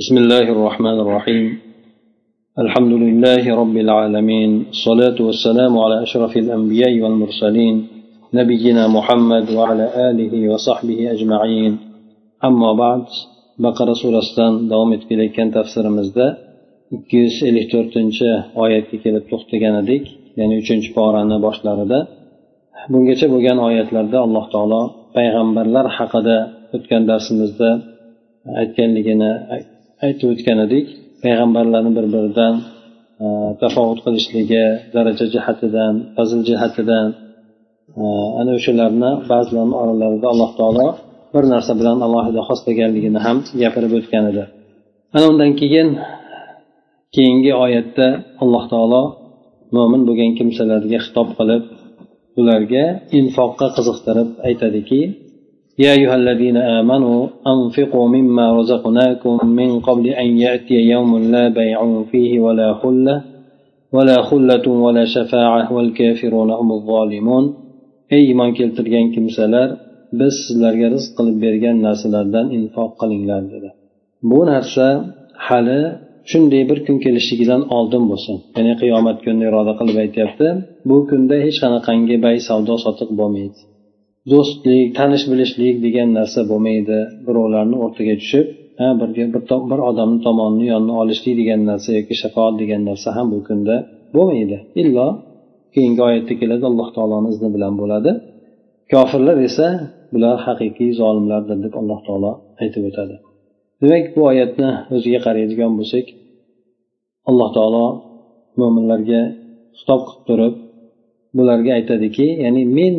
بسم الله الرحمن الرحيم الحمد لله رب العالمين الصلاة والسلام على أشرف الأنبياء والمرسلين نبينا محمد وعلى آله وصحبه أجمعين أما بعد بقرة سورة davom etib kelayotgan tafsirimizda ikki yuz ellik to'rtinchi oyatga kelib to'xtagan edik ya'ni uchinchi porani boshlarida bungacha bo'lgan oyatlarda alloh taolo payg'ambarlar haqida o'tgan darsimizda aytganligini aytib o'tgan edik payg'ambarlarni bir biridan e, tafovut qilishligi daraja jihatidan fazl jihatidan e, ana o'shalarni ba'zilarni oralarida alloh taolo bir narsa bilan alohida xoslaganligini ham gapirib o'tgan edi. Ana undan keyin keyingi oyatda alloh taolo mo'min bo'lgan kimsalarga xitob qilib ularga infoqqa qiziqtirib aytadiki يا أيها الذين آمنوا أنفقوا مما رزقناكم من قبل أن يأتي يوم لا بيع فيه ولا خلة ولا خلة ولا شفاعة والكافرون هم الظالمون ey iymon keltirgan kimsalar biz sizlarga rizq qilib bergan narsalardan infoq qilinglar dedi bu narsa hali shunday bir kun kelishligidan oldin bo'lsin ya'ni qiyomat kunini iroda qilib aytyapti bu kunda hech qanaqangi bay savdo sotiq bo'lmaydi Do'stlik tanish bilishlik degan narsa bo'lmaydi. Birovlarni o'rtaga tushib bir, bir odamni tomonini yonini olishlik degan narsa yoki shafoat degan narsa ham bu kunda bo'lmaydi. Illo keyingi oyatda keladi alloh taoloni izni bilan bo'ladi. Kofirlar esa bular haqiqiy zolimlardir deb alloh taolo aytib o'tadi. Demak bu oyatni o'ziga qaraydigan bo'lsak alloh taolo mo'minlarga xitob qilib turib bularga aytadiki ya'ni men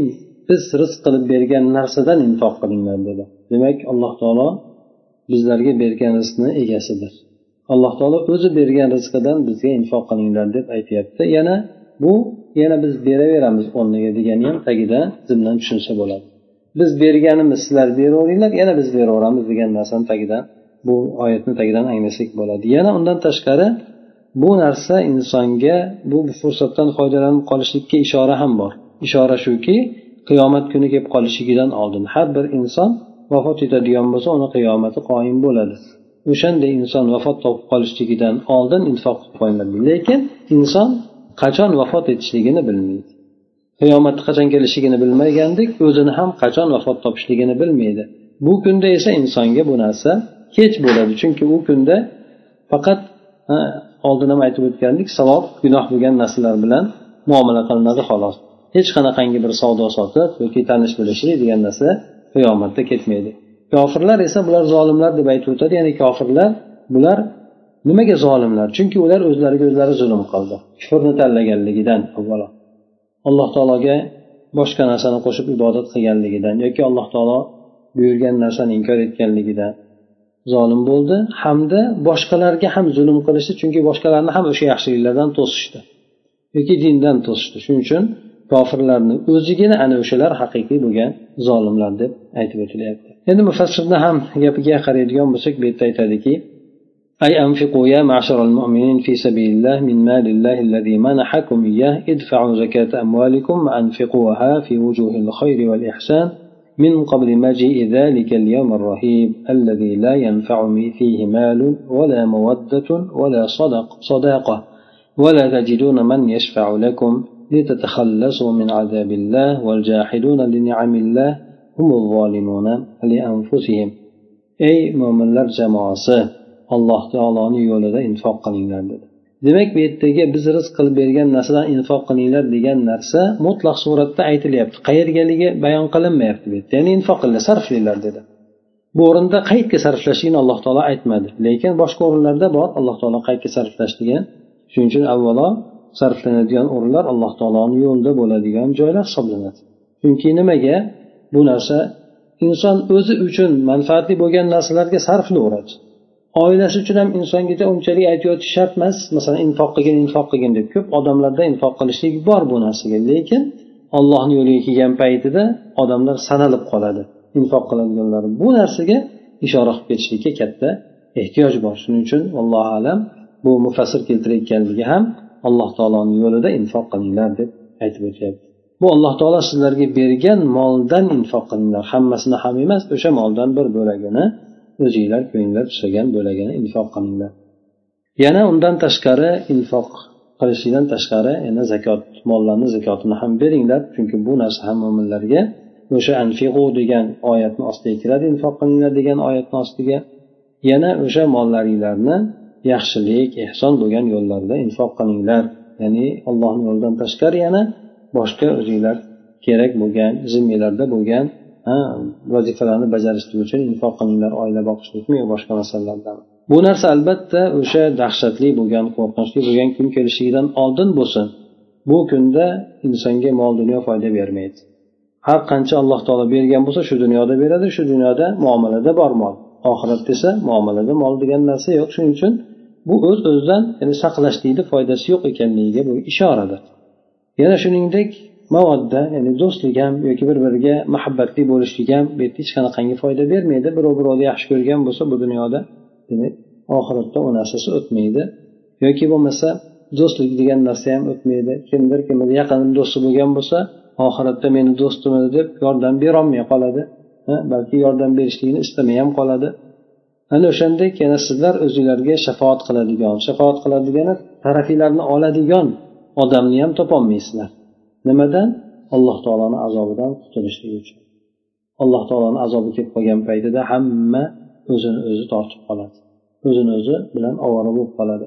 biz rizq qilib bergan narsadan infoq qilinglar dedi. Demak alloh taolo bizlarga bergan rizqni egasidir. Alloh taolo o'zi bergan rizqidan bizga infoq qilinglar deb aytyapti. Yana bu yana biz beraveramiz o'rniga degani ham tagida zimdan tushunsa bo'ladi. Biz berganimiz sizlar beraveringlar yana biz beraveramiz degan narsani tagidan bu oyatni tagidan anglasak bo'ladi. Yana undan tashqari bu narsa insonga bu fursatdan foydalanib qolishlikka ishora ham bor. Ishora shuki qiyomat kuni kelib qolishligidan oldin har bir inson vafot etadigan bo'lsa uni qiyomati qoyim bo'ladi. O'shanday inson vafot topib qolishligidan oldin infoq qilib qo'yiladi lekin inson qachon vafot etishligini bilmaydi. Qiyomatni qachon kelishligini bilmagandek o'zini ham qachon vafot topishligini bilmaydi. Bu kunda esa insonga bu narsa kech bo'ladi. Chunki u kunda faqat oldin ham aytib o'tgandik savob gunoh bo'lgan narsalar bilan muomala qilinadi xolos. Hech qanaqangi bir savdo sotiq yoki tanish bilishlik degan narsa qiyomatda ketmaydi. Kofirlar esa bular zolimlar deb aytib o'tadi ya'ni kofirlar bular nimaga zolimlar? Chunki ular o'zlariga o'zlari zulm qildi kufrni tanlaganligidan avvalo. Alloh taologa boshqa narsani qo'shib ibodat qilganligidan yoki alloh taolo buyurgan narsani inkor etganligidan zolim bo'ldi hamda boshqalarga ham zulm qilishdi chunki boshqalarni ham o'sha yaxshiliklardan to'sishdi yoki dindan to'sishdi. Shuning uchun kofirlarni o'zigina ana o'shalar haqiqiy bo'lgan zolimlar deb aytib o'tilyapti. Endi mufassirni ham gapiga qaraydigan bo'lsak bu yerda aytadiki أي أنفقوا يا معشر المؤمنين في سبيل الله من مال الله الذي منحكم إياه ادفعوا زكاة أموالكم وأنفقوها في وجوه الخير والإحسان من قبل مجيء ذلك اليوم الرهيب الذي لا ينفع فيه مال ولا مودة ولا صدق صداقة ولا تجدون من يشفع لكم لتتخلصوا من عذاب الله والجاحدون لنعم الله هم الظالمون لأنفسهم ey mo'minlar jamoasi alloh taoloni yo'lida infoq qilinglar dedi demak bu yerdagi biz rizq qilib bergan narsadan infoq qilinglar degan narsa mutlaq suratda aytilyapti qayergaligi bayon qilinmayapti bu yerda ya'ni infoq qilinglar sarflanglar dedi bu o'rinda qayerga sarflashligini alloh taolo aytmadi lekin boshqa o'rinlarda bor alloh taolo qayerga sarflash degan shuning uchun avvalo sarflanadigan o'rinlar alloh taoloni yo'lida bo'ladigan joylar hisoblanadi. Chunki nimaga? Bu narsa inson o'zi uchun manfaatli bo'lgan narsalarga sarflayveradi. Oilasi uchun ham insongacha unchalik aytib shart emas. Masalan infoq qilgin infoq qilgin deb ko'p odamlarda infoq qilishlik bor bu narsaga. Lekin ollohni yo'liga kelgan paytida odamlar sanalib qoladi. Infoq qiladiganlar bu narsaga ishora qilib ketishlikka katta ehtiyoj bor. Shuning uchun allohu alam bu mufassir keltirayotganligi ham alloh taoloni yo'lida infoq qilinglar deb aytib o'tyapti. Bu alloh taolo sizlarga bergan moldan infoq qilinglar. Hammasini ham emas o'sha moldan bir bo'lagini o'zinglar ko'nglar tusagan bo'lagini infoq qilinglar. Yana undan tashqari infoq qilishlikdan tashqari yana zakot mollarni zakotini ham beringlar chunki bu narsa ham mo'minlarga o'sha anfiqu degan oyatni ostiga kiradi infoq qilinglar degan oyatni ostiga. Yana o'sha mollaringlarni yaxshilik ehson bo'lgan yo'llarda infoq qilinglar. Ya'ni allohni yo'lidan tashqari yana boshqa o'zinglar kerak bo'lgan zimmilarda bo'lgan vazifalarni bajarishlik uchun infoq qilinglar oila boqishlikmi yo boshqa masalalarda bu narsa albatta o'sha dahshatli bo'lgan qo'rqinchli bo'lgan kun kelishligidan oldin bo'lsin. Bu kunda insonga mol dunyo foyda bermaydi. Har qancha alloh taolo bergan bo'lsa shu dunyoda beradi shu dunyoda muomalada bor mol. Oxiratda esa muomalada mol degan narsa yo'q. Shuning uchun bu o'z öz o'zidan ya'ni saqlashlikni foydasi yo'q ekanligiga bu ishoradir. Yana shuningdek mavodda ya'ni do'stlik ham yoki bir biriga muhabbatli bo'lishlik ham bu yerda hech qanaqangi foyda bermaydi. Birov birovni yaxshi ko'rgan bo'lsa bu dunyoda demak oxiratda u narsasi o'tmaydi. Yoki bo'lmasa do'stlik degan narsa ham o'tmaydi. Kimdir kimni yaqin do'sti bo'lgan bo'lsa oxiratda meni do'stim edi deb yordam berolmay qoladi. Balki yordam berishlikni istamay ham qoladi. Ana o'shandek yana sizlar o'zinglarga shafoat qiladigan shafoat qiladigan tarafinglarni oladigan odamni ham topolmaysizlar. Nimadan? Alloh taoloni azobidan qutulishlik uchun. Alloh taoloni azobi kelib qolgan paytida hamma o'zini o'zi tortib qoladi. O'zini o'zi bilan ovora bo'lib qoladi.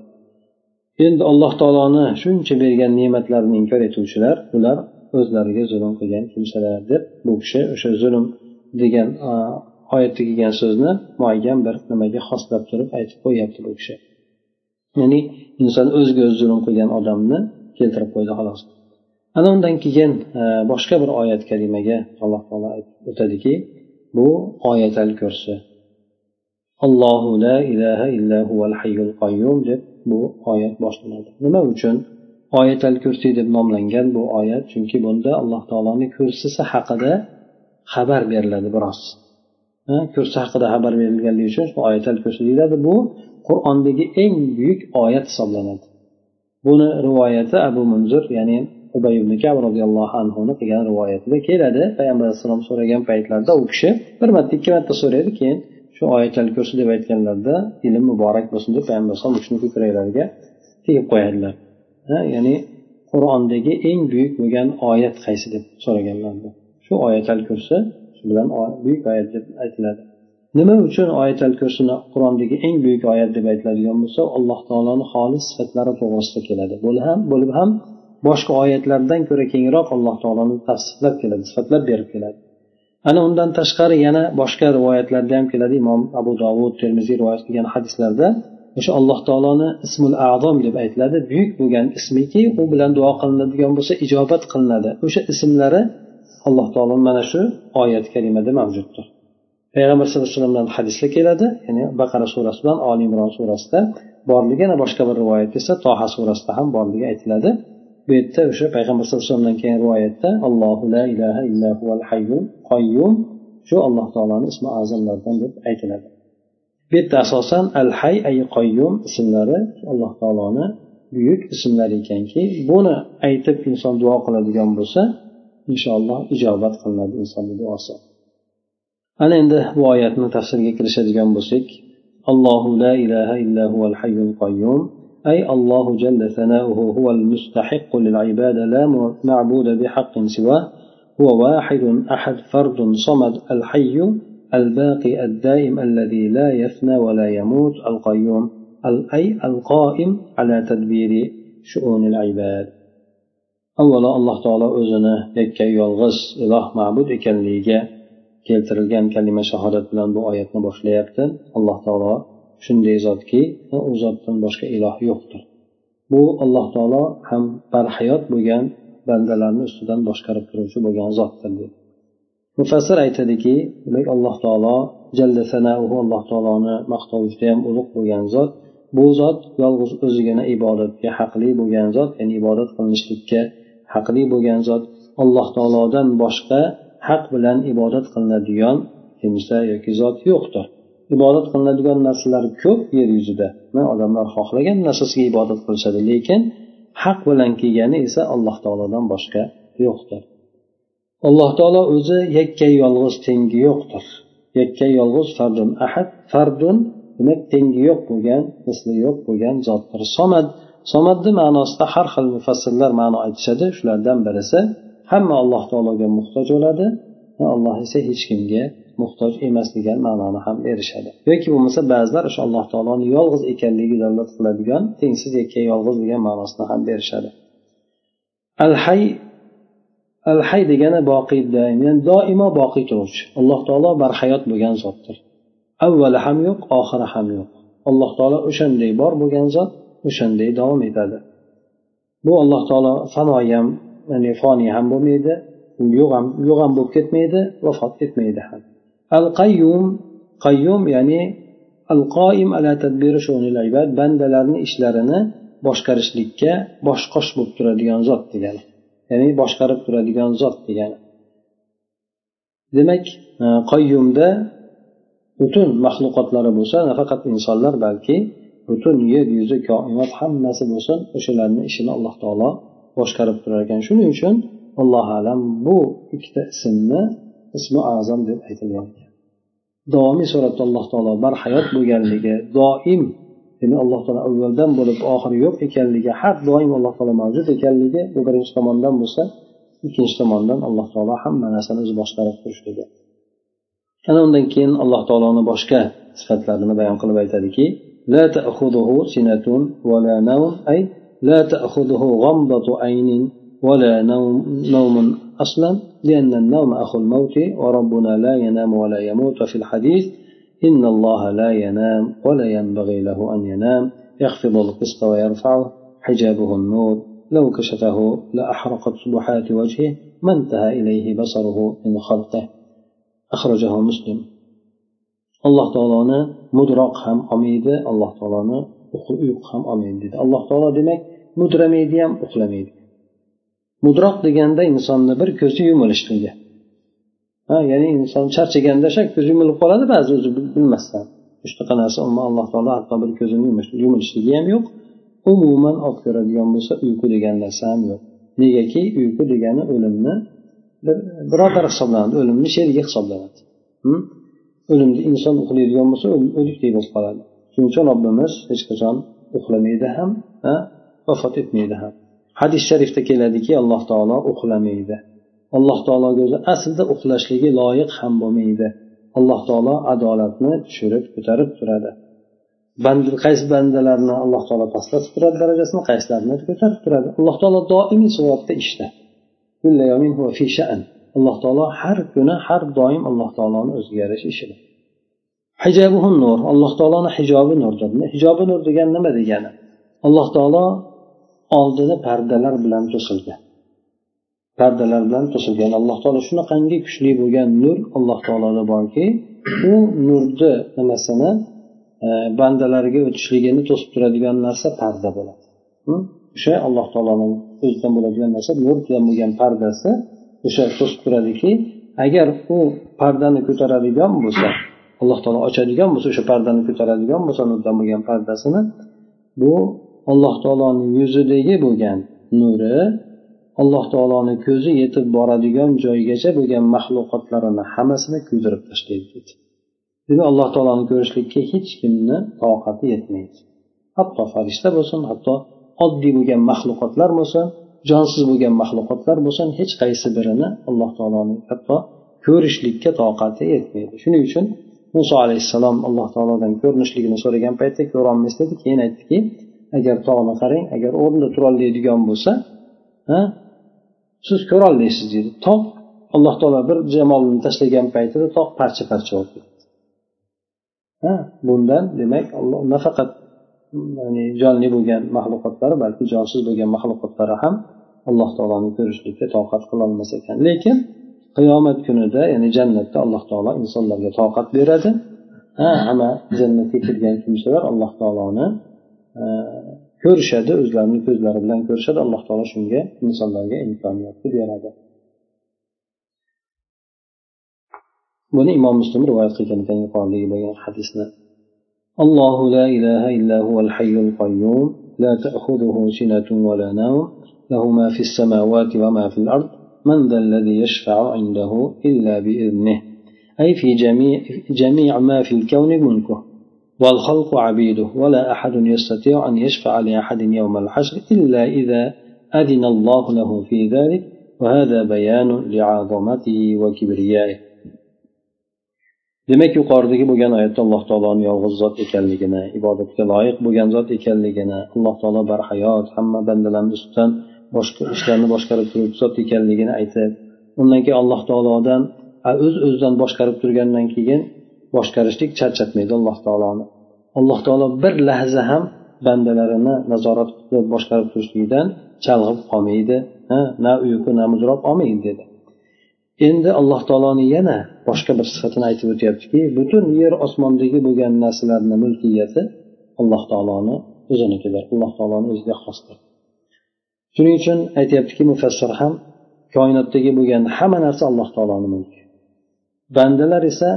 Endi alloh taoloni shuncha bergan ne'matlarini inkor etuvchilar ular o'zlariga zulm qilgan kimsalar deb bu kishi o'sha zulm degan oyatda kelgan so'zni muayyan bir nimaga xoslab turib aytib qo'yyapti bu kishi. Ya'ni inson o'ziga o'zi zulm qilgan odamni keltirib qo'ydi xolos. Ana undan keyin e, boshqa bir oyat kalimaga alloh taolo o'tadiki bu oyatal kursi allohu la ilaha illa huval hayyul qayyum deb bu oyat boshlanadi. Nima uchun oyatal kursiy deb nomlangan bu oyat? Chunki bunda alloh taoloni kursisi haqida xabar beriladi biroz. Kursi haqida xabar berilganligi uchun shu oyatal kursi deyiladi bu qur'ondagi eng buyuk oyat hisoblanadi. Buni rivoyati abu munzir ya'ni ubay ibn kab roziyallohu anhuni qilgan rivoyatida keladi. Payg'ambar alayhissalom so'ragan paytlarida u kishi bir marta ikki marta so'raydi keyin shu oyatal kursi deb aytganlarida ilm muborak bo'lsin deb payg'ambar alayhisalom shuni ko'kraklariga tegib qo'yadilar. Ya'ni qur'ondagi eng buyuk bo'lgan oyat qaysi deb so'raganlar shu oyatal kursi bilan buyuk oyat deb aytiladi. Nima uchun oyatal kursini qur'ondagi eng buyuk oyat deb aytiladigan bo'lsa alloh taoloni xolis sifatlari to'g'risida keladi. Bo'lib ham bo'lib ham boshqa oyatlardan ko'ra kengroq alloh taoloni tavsiflab keladi sifatlab berib keladi. Ana undan tashqari yana boshqa rivoyatlarda ham keladi. Imom abu dovud termiziy rivoyat qilgan hadislarda o'sha alloh taoloni ismul azom deb aytiladi. Buyuk bo'lgan ismiki u bilan duo qilinadigan bo'lsa ijobat qilinadi. O'sha ismlari alloh taolo mana shu oyat kalimada mavjuddir. Payg'ambar sallallohu alayhi vasallamdan hadisda keladi. Ya'ni baqara surasi bilan oli imron surasida borligi yana boshqa bir rivoyat esa toha surasida ham borligi aytiladi. Bu yerda o'sha payg'ambar sallallohu alayhi vasallamdan kelgan rivoyatda allohu la ilaha illa huval hayyul qayyum shu alloh taoloni ismi azamlaridan deb aytiladi. Bu yerda asosan al hay ay qayyum ismlari alloh taoloni buyuk ismlari ekanki buni aytib inson duo qiladigan bo'lsa inshaalloh ijobat qilinadi insonni duosi ana endi bu oyatni tafsiriga kirishadigan bo'lsak allohu la ilaha illa huval hayyul qayyum. أي الله جل ثناؤه هو المستحق للعبادة لا معبود بحق سواه هو واحد أحد فرد صمد الحي الباقي الدائم الذي لا يفنى ولا يموت القيوم أي القائم على تدبير شؤون العباد avvalo alloh taolo o'zini yakka yolg'iz iloh ma'bud ekanligiga keltirilgan kalima shahodat bilan bu oyatni boshlayapti. Alloh taolo shunday zotki u zotdan boshqa iloh yo'qdir. Bu alloh taolo ham barhayot bo'lgan bandalarni ustidan boshqarib turuvchi bo'lgan zotdir dedi. Mufassir aytadiki demak alloh taolo jalla sanauhu alloh taoloni maqtovi juda judayam ulug' bo'lgan zot bu zot yolg'iz o'zigina ibodatga haqli bo'lgan zot ya'ni ibodat qilinishlikka haqli bo'lgan zot alloh taolodan boshqa haq bilan ibodat qilinadigan kimsa yoki zot yo'qdir. Ibodat qilinadigan narsalar ko'p yer yuzida. Odamlar xohlagan narsasiga ibodat qilishadi lekin haq bilan kelgani esa alloh taolodan boshqa yo'qdir. Alloh taolo o'zi yakka yolg'iz tengi yo'qdir. Yakka yolg'iz fardun ahad fardun demak tengi yo'q bo'lgan misli yo'q bo'lgan zotdir. Somad somadni ma'nosida har xil mufassillar ma'no aytishadi. Shulardan birisi hamma alloh taologa muhtoj bo'ladi alloh esa hech kimga muhtoj emas degan ma'noni ham berishadi yoki bo'lmasa ba'zilar o'sha alloh taoloni yolg'iz ekanligi dalolat qiladigan tengsiz yakka yolg'iz degan ma'nosini ham berishadi. Al hay al hay degani boqiy ya'ni doimo boqiy turuvchi. Alloh taolo barhayot bo'lgan zotdir. Avvali ham yo'q oxiri ham yo'q. Alloh taolo o'shanday bor bo'lgan zot o'shanday davom etadi. Bu alloh taolo fanoyi ham ya'ni foniy ham bo'lmaydi yo'q ham yo'q ham bo'lib ketmaydi vafot etmaydi ham. Al qayyum qayyum ya'ni al qoim ala tadbiri ibad bandalarni ishlarini boshqarishlikka boshqosh bo'lib turadigan zot degani. Ya'ni boshqarib turadigan zot degani. Demak e, qayyumda butun maxluqotlari bo'lsa nafaqat insonlar balki butun yer yuzi koinot hammasi bo'lsin o'shalarni ishini alloh taolo boshqarib turar ekan. Shuning uchun allohu alam bu ikkita ismni ismi azam deb aytilgan davomiy suratda alloh taolo barhayot bo'lganligi doim ya'ni alloh taolo avvaldan bo'lib oxiri yo'q ekanligi har doim alloh taolo mavjud ekanligi bu birinchi tomondan bo'lsa ikkinchi tomondan alloh taolo hamma narsani o'zi boshqarib turishligi. Ana undan keyin alloh taoloni boshqa sifatlarini bayon qilib aytadiki لا تأخذه سنة ولا نوم أي لا تأخذه غمضة عين ولا نوم, نوم أصلا لأن النوم أخو الموت وربنا لا ينام ولا يموت. وفي الحديث إن الله لا ينام ولا ينبغي له أن ينام يخفض القسط ويرفعه حجابه النور. لو كشفه لأحرقت سبحات وجهه ما انتهى إليه بصره من خلقه. أخرجه مسلم. alloh taoloni mudroq ham olmaydi alloh taoloni uyqu ham olmaydi dedi. Alloh taolo demak mudramaydi ham uxlamaydi. Mudroq deganda insonni bir ko'zi yumilishligi ha ya'ni inson charchaganda shak ko'zi yumilib qoladi ba'zi o'zi bilmasdan. Shunaqa narsa umuman alloh taolo hatto bir ko'zini yumilishligi ham yo'q. Umuman olib ko'radigan bo'lsa uyqu degan narsa ham yo'q. Negaki uyqu degani o'limni birodar hisoblanadi o'limni sherigi hisoblanadi. Hm? O'limni inson uxlaydigan bo'lsa o'likdek bo'lib qoladi. Shuning uchun robbimiz hech qachon uxlamaydi ham vafot etmaydi ham. Hadis sharifda keladiki alloh taolo uxlamaydi alloh taologa o'zi aslida uxlashligi loyiq ham bo'lmaydi. Alloh taolo adolatni tushirib ko'tarib turadi. Banda qaysi bandalarni alloh taolo pastlatib turadi darajasini qaysilarini ko'tarib turadi. Alloh taolo doimiy suratda ishda. Alloh taolo har kuni har doim alloh taoloni o'ziga yarasha ishida hijabuhu nur alloh taoloni hijobi nurdir hijobi nur degani nima degani? Alloh taolo oldida pardalar bilan to'silgan. Pardalar bilan to'silgan. Alloh taolo shunaqangi kuchli bo'lgan nur alloh taoloda borki u nurni nimasini e, bandalariga o'tishligini to'sib turadigan narsa parda bo'ladi. O'sha alloh taoloni o'zidan bo'ladigan narsa nur bilan bo'lgan pardasi o'sha so'z turadiki agar u pardani ko'taradigan bo'lsa alloh taolo ochadigan bo'lsa o'sha pardani ko'taradigan bo'lsa nurdan bo'lgan pardasini bu alloh taoloni yuzidagi bo'lgan nuri alloh taoloni ko'zi yetib boradigan joygacha bo'lgan maxluqotlarini hammasini kuydirib tashlaydi dedi demak alloh taoloni ko'rishlikka hech kimni toqati yetmaydi. Hatto farishta bo'lsin hatto oddiy bo'lgan maxluqotlar bo'lsin jonsiz bo'lgan maxluqotlar bo'lsin hech qaysi birini alloh taoloni hatto ko'rishlikka toqati yetmaydi. Shuning uchun muso alayhissalom alloh taolodan ko'rinishligini so'ragan paytda ko'rolmaysiz dedi. Keyin aytdiki agar tog'ni qarang agar o'rnida turolmaydigan bo'lsa ha siz ko'rolmaysiz deydi tog' alloh taolo bir jamolini tashlagan paytida tog' parcha parcha bo'lib ketdi. Ha bundan demak alloh nafaqat ya'ni jonli bo'lgan maxluqotlari balki jonsiz bo'lgan maxluqotlari ham alloh taoloni ko'rishlikka toqat qilolmas ekan lekin qiyomat kunida ya'ni jannatda alloh taolo insonlarga toqat beradi ha hamma jannatga kirgan kimsalar alloh taoloni e, ko'rishadi o'zlarini ko'zlari bilan ko'rishadi alloh taolo shunga insonlarga imkoniyatni beradi buni imom muslim rivoyat qilgan ekan yuqoridagi bo'lgan hadisni الله لا إله إلا هو الحي القيوم لا تأخذه سنة ولا نوم له ما في السماوات وما في الأرض من ذا الذي يشفع عنده إلا بإذنه. أي في جميع, جميع ما في الكون ملكه. والخلق عبيده ولا أحد يستطيع أن يشفع لأحد يوم الحشر إلا إذا أذن الله له في ذلك وهذا بيان لعظمته وكبريائه. Demak yuqoridagi bo'lgan oyatda alloh taoloni yolg'iz zot ekanligini ibodatga loyiq bo'lgan zot ekanligini alloh taolo barhayot hamma bandalarni ustidan boshqa ishlarni boshqarib turuvchi zot ekanligini aytib undan keyin alloh taolodan o'z öz o'zidan boshqarib turgandan keyin boshqarishlik charchatmaydi alloh taoloni. Alloh taolo bir lahza ham bandalarini nazorat qilib boshqarib turishlikdan chalg'ib qolmaydi. Na uyqu na mudroq olmaydi dedi. Endi alloh taoloni yana boshqa bir sifatini aytib o'tyaptiki butun yer osmondagi bo'lgan narsalarni mulkiyati alloh taoloni o'zinikidir. Alloh taoloni o'ziga xosdir. Shuning uchun aytyaptiki mufassir ham koinotdagi bo'lgan hamma narsa alloh taoloni mulki. Bandalar esa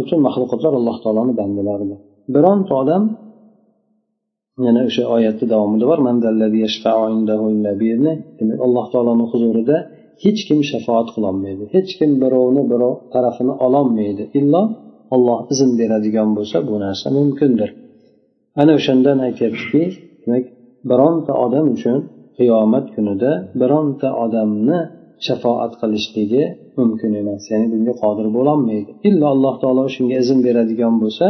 butun maxluqotlar alloh taoloni bandalaridir bironta odam yana o'sha oyatni davomida bor alloh taoloni huzurida hech kim shafoat qilolmaydi hech kim birovni birov tarafini ololmaydi. Illo olloh izn beradigan bo'lsa bu narsa mumkindir. Ana o'shandan aytyaptiki demak bironta odam uchun qiyomat kunida bironta odamni shafoat qilishligi mumkin emas. Ya'ni bunga qodir bo'lolmaydi. Illo alloh taolo shunga izn beradigan bo'lsa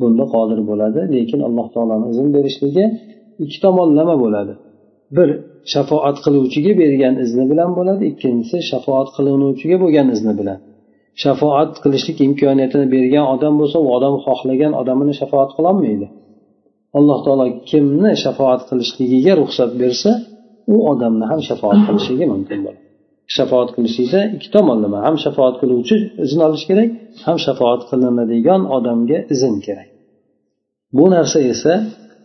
bunda qodir bo'ladi. Lekin alloh taoloni izn berishligi ikki tomonlama bo'ladi. Bir shafoat qiluvchiga bergan izni bilan bo'ladi. Ikkinchisi shafoat qilinuvchiga bo'lgan izni bilan. Shafoat qilishlik imkoniyatini bergan odam bo'lsa u odam xohlagan odamini shafoat qilolmaydi. Alloh taolo kimni shafoat qilishligiga ruxsat bersa u odamni ham shafoat qilishligi mumkin bo'ladi. Shafoat qilishlikda ikki tomonlama ham shafoat qiluvchi izn olish kerak ham shafoat qilinadigan odamga izn kerak. Bu narsa esa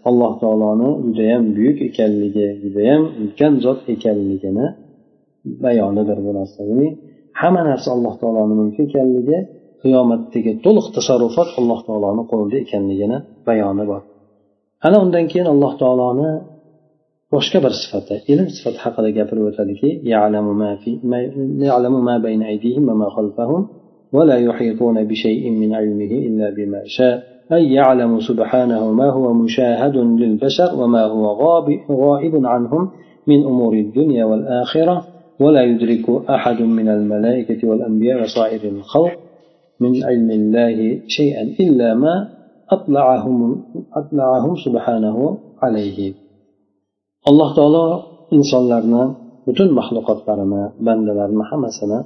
alloh taoloni judayam buyuk ekanligi judayam ulkan zot ekanligini bayonidir bu narsa ya'ni hamma narsa alloh taoloni mulki ekanligi qiyomatdagi to'liq tasarrufot alloh taoloni qo'lida ekanligini bayoni bor. Ana undan keyin alloh taoloni boshqa bir sifati ilm sifati haqida gapirib o'tadiki ولا يحيطون بشيء من علمه إلا بما شاء. أي يعلم سبحانه ما هو مشاهد للبشر وما هو غائب عنهم من أمور الدنيا والآخرة ولا يدرك أحد من الملائكة والأنبياء وصائر الخلق من علم الله شيئا إلا ما أطلعهم, أطلعهم سبحانه عليه. Alloh taolo insonlarni butun maxluqotlarini bandalarni hammasini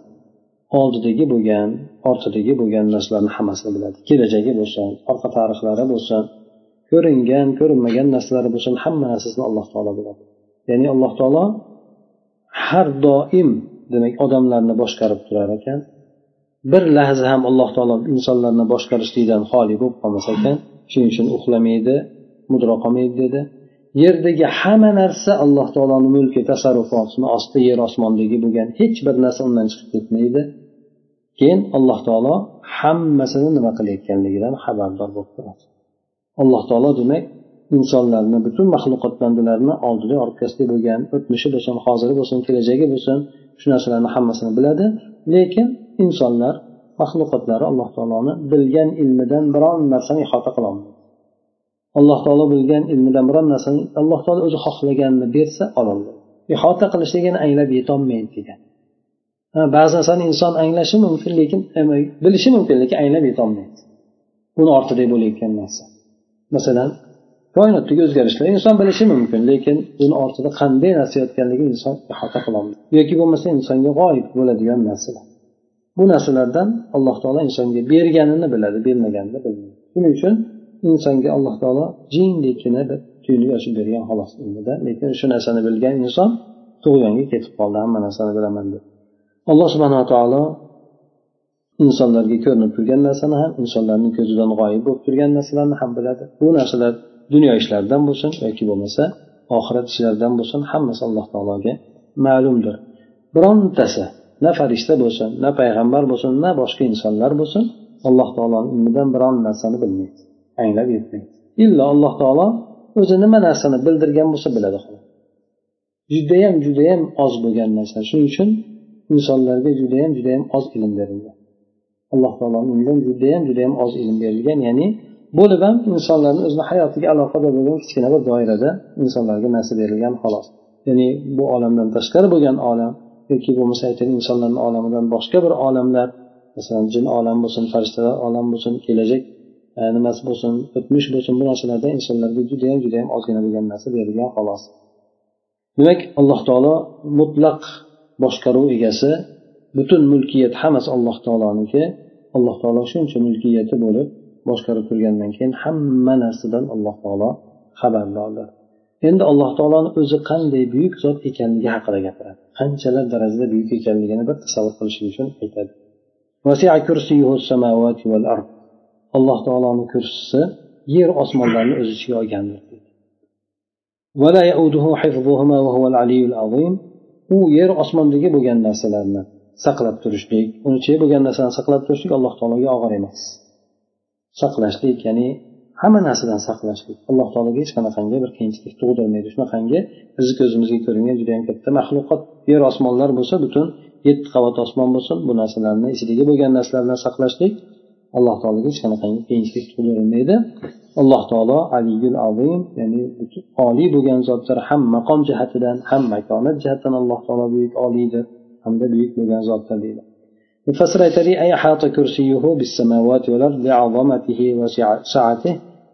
oldidagi bo'lgan ortidagi bo'lgan narsalarni hammasini biladi. Kelajagi bo'lsin orqa tarixlari bo'lsin ko'ringan ko'rinmagan narsalari bo'lsin hamma narsasini alloh taolo biladi. Ya'ni alloh taolo har doim demak odamlarni boshqarib turar ekan bir lahza ham alloh taolo insonlarni boshqarishlikdan xoli bo'lib qolmas ekan. Shuning uchun uxlamaydi mudroq qolmaydi dedi. Yerdagi hamma narsa alloh taoloni mulki tasarrufotini ostida yer osmondagi bo'lgan hech bir narsa undan chiqib ketmaydi. Keyin alloh taolo hammasini nima qilayotganligidan xabardor bo'lib turadi. Alloh taolo demak insonlarni butun maxluqot bandalarini oldida orqasida bo'lgan o'tmishi bo'lsin hoziri bo'lsin kelajagi bo'lsin shu narsalarni hammasini biladi. Lekin insonlar maxluqotlari alloh taoloni bilgan ilmidan biron narsani ihota qilolmaydi alloh taolo bilgan ilmidan biron narsani alloh taolo o'zi xohlaganini bersa ololmaydi ihota qilishligini anglab yetolmaydi degan. Ba'zi narsani inson anglashi mumkin lekin e, bilishi mumkin lekin anglab yetolmaydi. Uni ortida bo'layotgan narsa. Masalan koinotdagi o'zgarishlar inson bilishi mumkin lekin uni ortida qanday narsa yotganligini inson ihota qilolmaydi. Yoki bo'lmasa insonga g'oyib bo'ladigan narsalar. Bu narsalardan alloh taolo insonga berganini biladi bermaganini bilmaydi. Shuning uchun insonga alloh taolo jindekkina bir tuyni ochib bergan xolos ilmida lekin shu narsani bilgan inson tug'yonga ketib qoldi. Hamma narsani bilaman deb. Alloh subhanava taolo insonlarga ko'rinib turgan narsani ham insonlarning ko'zidan g'oyib bo'lib turgan narsalarni ham biladi. Bu narsalar dunyo ishlaridan bo'lsin yoki bo'lmasa oxirat ishlaridan bo'lsin hammasi alloh taologa ma'lumdir. Birontasi na farishta bo'lsin na payg'ambar bo'lsin na boshqa insonlar bo'lsin alloh taoloni ilmidan biron narsani bilmaydi. Anglab yetmaydi. Illo alloh taolo o'zi nima narsani bildirgan bo'lsa biladi judayam judayam oz bo'lgan narsa. Shuning uchun insonlarga judayam judayam oz ilm berilgan alloh taoloni undan judayam judayam oz ilm berilgan ya'ni bo'lib ham insonlarni o'zini hayotiga aloqador bo'lgan kichkina bir doirada insonlarga narsa berilgan xolos. Ya'ni bu olamdan tashqari bo'lgan olam yoki bo'lmasa aytaylik insonlarni olamidan boshqa bir olamlar masalan jin olam bo'lsin farishtalar olam bo'lsin kelajak nimasi bo'lsin o'tmish bo'lsin bu narsalarda insonlarga judayam judayam ozgina bo'lgan narsa berilgan xolos. Demak alloh taolo mutlaq boshqaruv egasi butun mulkiyat hammasi alloh taoloniki. Alloh taolo shuncha mulkiyati bo'lib boshqarib turgandan keyin hamma narsadan alloh taolo xabardordir. Endi alloh taoloni o'zi qanday buyuk zot ekanligi haqida gapiradi. Qanchalar darajada buyuk ekanligini bir tasavvur qilishlik uchun aytadi. Alloh taoloni kursisi yer osmonlarni o'z ichiga olgandir u yer osmondagi bo'lgan narsalarni saqlab turishlik uni ichida bo'lgan narsani saqlab turishlik alloh taologa og'ir emas. Saqlashlik ya'ni hamma narsadan saqlashlik. Alloh taologa hech qanaqangi bir qiyinchilik tug'dirmaydi shunaqangi bizni ko'zimizga ko'ringan judayam katta maxluqot. Yer osmonlar bo'lsa butun yetti qavat osmon bo'lsin bu narsalarni ichidagi bo'lgan narsalarni saqlashlik. Alloh taologa hech qanaqangi qiyinchilik tug'dirilmaydi alloh taolo aliyul azim ya'ni oliy bo'lgan zotdir ham maqom jihatidan ham makonat jihatidan alloh taolo buyuk oliydir hamda buyuk bo'lgan zotdir deydi. Mufassir aytadi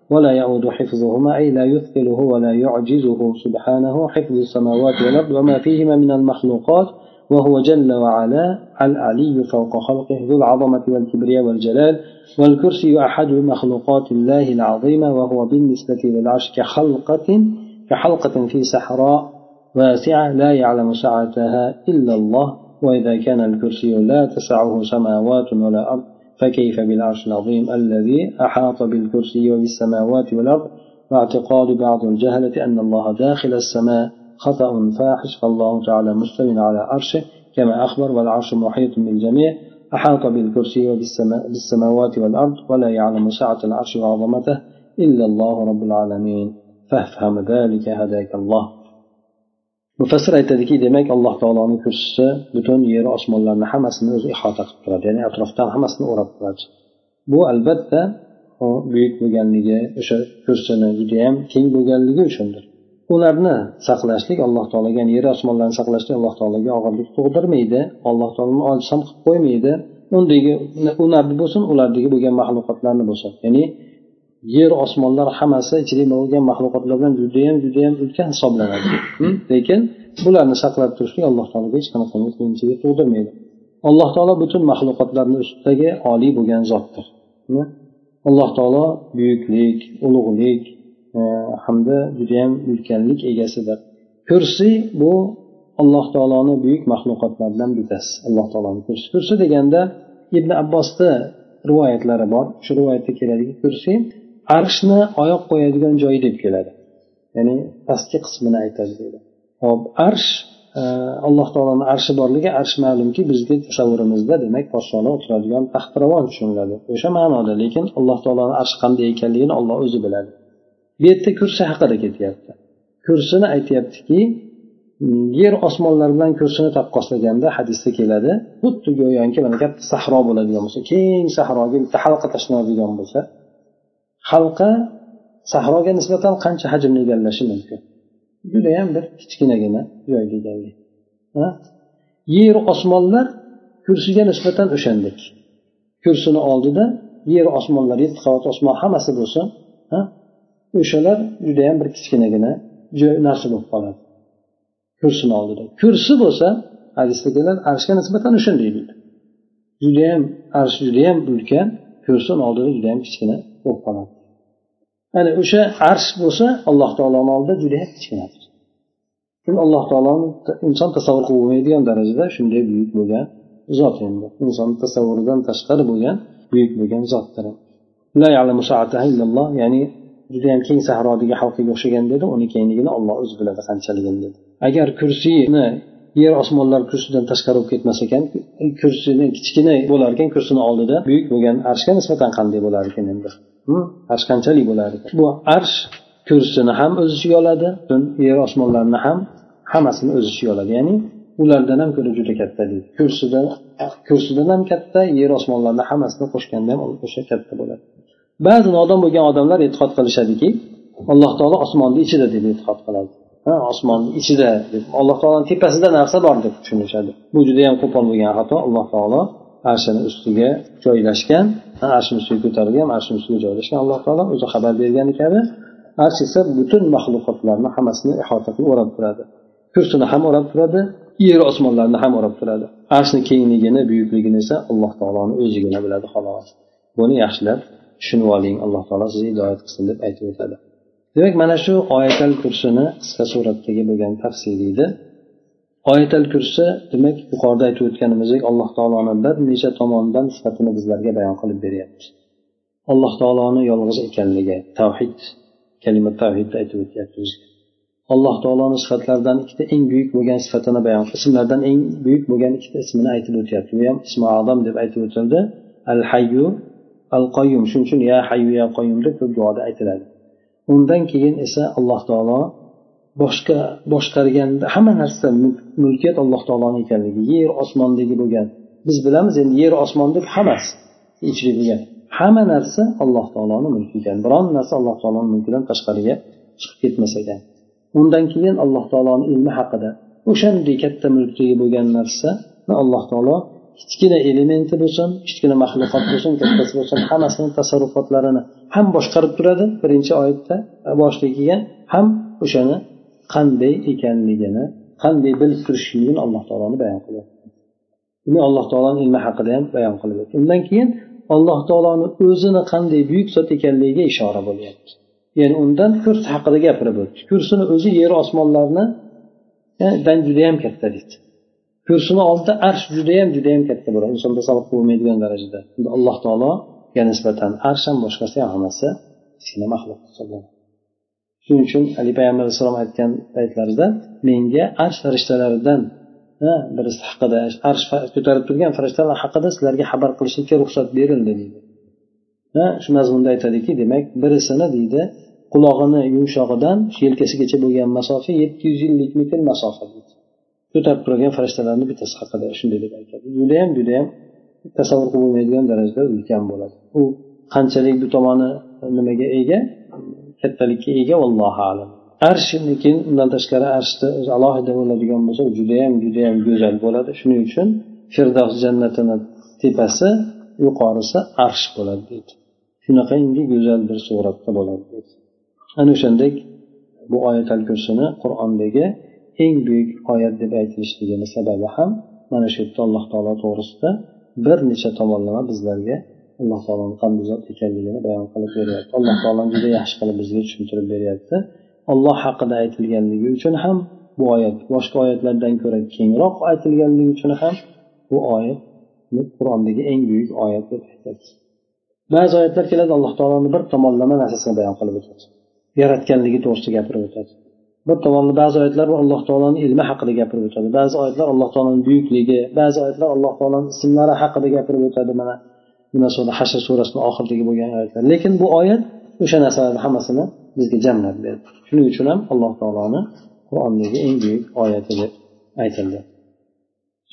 ولا يعود حفظهما أي لا يثقله ولا يعجزه سبحانه حفظ السماوات والأرض وما فيهما من المخلوقات وهو جل وعلا العلي فوق خلقه ذو العظمة والكبرياء والجلال والكرسي أحد مخلوقات الله العظيمة وهو بالنسبة للعرش كحلقة كحلقة في صحراء واسعة لا يعلم سعتها إلا الله وإذا كان الكرسي لا تسعه سماوات ولا أرض. فكيف بالعرش العظيم الذي أحاط بالكرسي وبالسماوات والأرض؟ واعتقاد بعض الجهلة أن الله داخل السماء خطأ فاحش فالله تعالى مستو على عرشه كما أخبر والعرش محيط بالجميع أحاط بالكرسي وبالسماوات والأرض ولا يعلم سعة العرش وعظمته إلا الله رب العالمين. فافهم ذلك هداك الله. Mufassir aytadiki demak alloh taoloni kursisi butun yer osmonlarni hammasini o'zi ihota qilib turadi ya'ni atrofdan hammasini o'rab turadi. Bu albatta buyuk bo'lganligi o'sha kursini judayam keng bo'lganligi uchundir. Ularni saqlashlik alloh taologa ya'ni yer osmonlarni saqlashlik alloh taologa og'irlik tug'dirmaydi alloh taoloni ojiz ham qilib qo'ymaydi. Undagi unardi bo'lsin ulardagi bo'lgan maxluqotlarni bo'lsin. Ya'ni yer osmonlar hammasi ichida bo'lgan maxluqotlar bilan judayam judayam ulkan hisoblanadi. Lekin bularni saqlab turishlik alloh taologa hech qanaqa qiyinchilik tug'dirmaydi. Alloh taolo butun maxluqotlarni ustidagi oliy bo'lgan zotdir. Alloh taolo buyuklik ulug'lik e, hamda judayam ulkanlik egasidir. Kursiy bu alloh taoloni buyuk maxluqotlaridan bittasi. Alloh taoloni kursi. Kursi deganda ibn abbosni rivoyatlari bor. Shu rivoyatda keladiki kursiy arshni oyoq qo'yadigan joyi deb keladi. Ya'ni pastki qismini aytadi deydi. Hop arsh e, alloh taoloni arshi borligi arsh ma'lumki bizga tasavvurimizda demak podsholar o'tiradigan taxtiravon tushuniladi. O'sha ma'noda lekin alloh taoloni arshi qanday ekanligini olloh o'zi biladi. Bu yerda kursi haqida ketyapti. Kursini aytyaptiki yer osmonlar bilan kursini taqqoslaganda hadisda keladi xuddi go'yoki mana katta sahro bo'ladigan bo'lsa keng sahroga bitta halqa tashlanadigan bo'lsa halqa sahroga nisbatan qancha hajmni egallashi mumkin? Judayam bir kichkinagina joyga egallaydi yer osmonlar kursiga nisbatan o'shandek kursini oldida yer osmonlar yetti qavat osmon hammasi bo'lsin o'shalar judayam bir kichkinagina joy narsa bo'lib qoladi. Kursini oldida. Kursi bo'lsa hadisda keladi arshga nisbatan o'shanday deydi. Judayam arsh judayam ulkan kursini oldida judayam kichkina bo'lib qoladi. Ana o'sha arsh bo'lsa alloh taoloni oldida judayam kichkinadir. Alloh taoloni inson tasavvur qilib bo'lmaydigan darajada shunday buyuk bo'lgan zot endi. Inson tasavvuridan tashqari bo'lgan buyuk bo'lgan zotdir. Ya'ni judayam keng sahrodagi xalqiga o'xshagan dedi uni kengligini olloh o'zi biladi qanchaligini dedi. Agar kursini yer osmonlar kursidan tashqari bo'lib ketmas ekan kursini kichkina bo'lar ekan kursini oldida buyuk bo'lgan arshga nisbatan qanday bo'lar ekan endi? Arsh qanchalik bo'lar ekan bu arsh kursini ham o'z ichiga oladi yer osmonlarni ham hammasini o'z ichiga oladi. Ya'ni ulardan ham ko'ra juda katta deydi. Kursidan kursidan ham katta yer osmonlarni hammasini qo'shganda ham o'sha katta bo'ladi. Ba'zi nodon bo'lgan odamlar e'tiqod qilishadiki alloh taolo osmonni ichida deb e'tiqod qiladi. Ha osmonni ichida deb. Alloh taoloni tepasida narsa bor deb tushunishadi. Bu judayam qo'pol bo'lgan xato alloh taolo arshini ustiga joylashgan arshni ustiga ko'tarilgan arshni ustiga joylashgan alloh taolo o'zi xabar bergani kabi arsh esa butun maxluqotlarni hammasini ihota qilib o'rab turadi. Kursini ham o'rab turadi yer osmonlarni ham o'rab turadi. Arshni kengligini buyukligini esa alloh taoloni o'zigina biladi xolos. Buni yaxshilab tushunib oling alloh taolo sizni hidoyat qilsin deb aytib o'tadi. Demak mana shu oyatal kursini qisqa suratdagi bo'lgan tafsiriydi oyatal kursi demak yuqorida aytib o'tganimizdek alloh taoloni bir necha tomonidan sifatini bizlarga bayon qilib beryapti alloh taoloni yolg'iz ekanligi tavhid kalima tavhidni aytib o'tyapti bizga alloh taoloni sifatlaridan ikkita eng buyuk bo'lgan sifatini bayon ismlardan eng buyuk bo'lgan ikkita ismini aytib o'tyapti. Bu ham ismi azam deb aytib o'tildi. Al hayyu al qoyyum shuning uchun ya hayyu ya qoyyum deb ko'p duoda aytiladi. Undan keyin esa alloh taolo boshqa boshqarganda hamma narsa mulkiyat alloh taoloni ekanligi yer osmondagi bo'lgan. Biz bilamiz endi yer osmondagi hammasi ichida bo'lgan. Hamma narsa alloh taoloni mulki ekan. Biron narsa alloh taoloni mulkidan tashqariga chiqib ketmas ekan undan keyin alloh taoloni ilmi haqida o'shanday katta mulkdagi bo'lgan narsani alloh taolo kichkina elementi bo'lsin kichkina maxluqot bo'lsin kattasi bo'lsin hammasini tasarrufotlarini ham boshqarib turadi. Birinchi oyatda boshida kelgan ham o'shani qanday ekanligini qanday bilib turishligini alloh taoloni bayon qilyapti buni alloh taoloni ilmi haqida ham bayon qilyapti undan keyin alloh taoloni o'zini qanday buyuk zot ekanligiga ishora bo'lyapti. Ya'ni undan kurs haqida gapirib o'tdi. Kursini o'zi yer osmonlarni dan judayam katta deydi. Kursini oldida arsh judayam judayam katta bo'ladi. Inson tasavvur qilolmaydigan darajada. Alloh taologa nisbatan arsh ham boshqasi ham hammasi kichkina maxluq hisoblanadi. Shuning uchun ali payg'ambar alayhissalom aytgan paytlarida menga arsh farishtalaridan birisi haqida arsh ko'tarib turgan farishtalar haqida sizlarga xabar qilishlikka ruxsat berildi deydi shu mazmunda aytadiki demak birisini deydi qulog'ini yumshog'idan yelkasigacha bo'lgan masofa yetti yuz ellik metr masofa deydi. Ko'tarib turgan farishtalarni bittasi haqida shunday deb aytadi. Judayam judayam tasavvur qilib bo'lmaydigan darajada ulkan bo'ladi. U qanchalik bu tomoni nimaga ega? Kattalikka ega vallohu alam. Arsh undan tashqari arshni o'zi alohida bo'ladigan bo'lsa judayam judayam go'zal bo'ladi. Shuning uchun firdavs jannatini tepasi yuqorisi arsh bo'ladi deydi. Shunaqangi go'zal bir suratda bo'ladi deydi. Ana o'shandek bu oyat al kursini qur'ondagi eng buyuk oyat deb aytilishligini sababi ham mana shu yerda alloh taolo to'g'risida bir necha tomonlama bizlarga alloh taoloni qanday zot ekanligini bayon qilib beryapti. Alloh taolo juda yaxshi qilib bizga tushuntirib beryapti. Olloh haqida aytilganligi uchun ham bu oyat boshqa oyatlardan ko'ra kengroq aytilganligi uchun ham bu oyat qur'ondagi eng buyuk oyat deb aytadi. Ba'zi oyatlar keladi alloh taoloni bir tomonlama narsasini bayon qilib o'tadi. Yaratganligi to'g'risida gapirib o'tadi. Bir tomonda ba'zi oyatlar alloh taoloni ilmi haqida gapirib o'tadi. Ba'zi oyatlar alloh taoloni buyukligi ba'zi oyatlar alloh taoloni ismlari haqida gapirib o'tadi. Mana nima surada hashr surasini oxiridagi bo'lgan oyatlar lekin bu oyat o'sha narsalarni hammasini bizga jamlab berdi shuning uchun ham alloh taoloni qur'ondagi eng buyuk oyati deb aytildi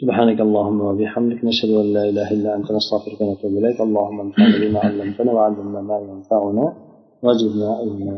سبحانك اللهم وبحمدك نشهد ان لا اله الا انت نستغفرك ونتوب اليك اللهم انفعنا بما علمتنا وعلمنا ما ينفعنا وزدنا علما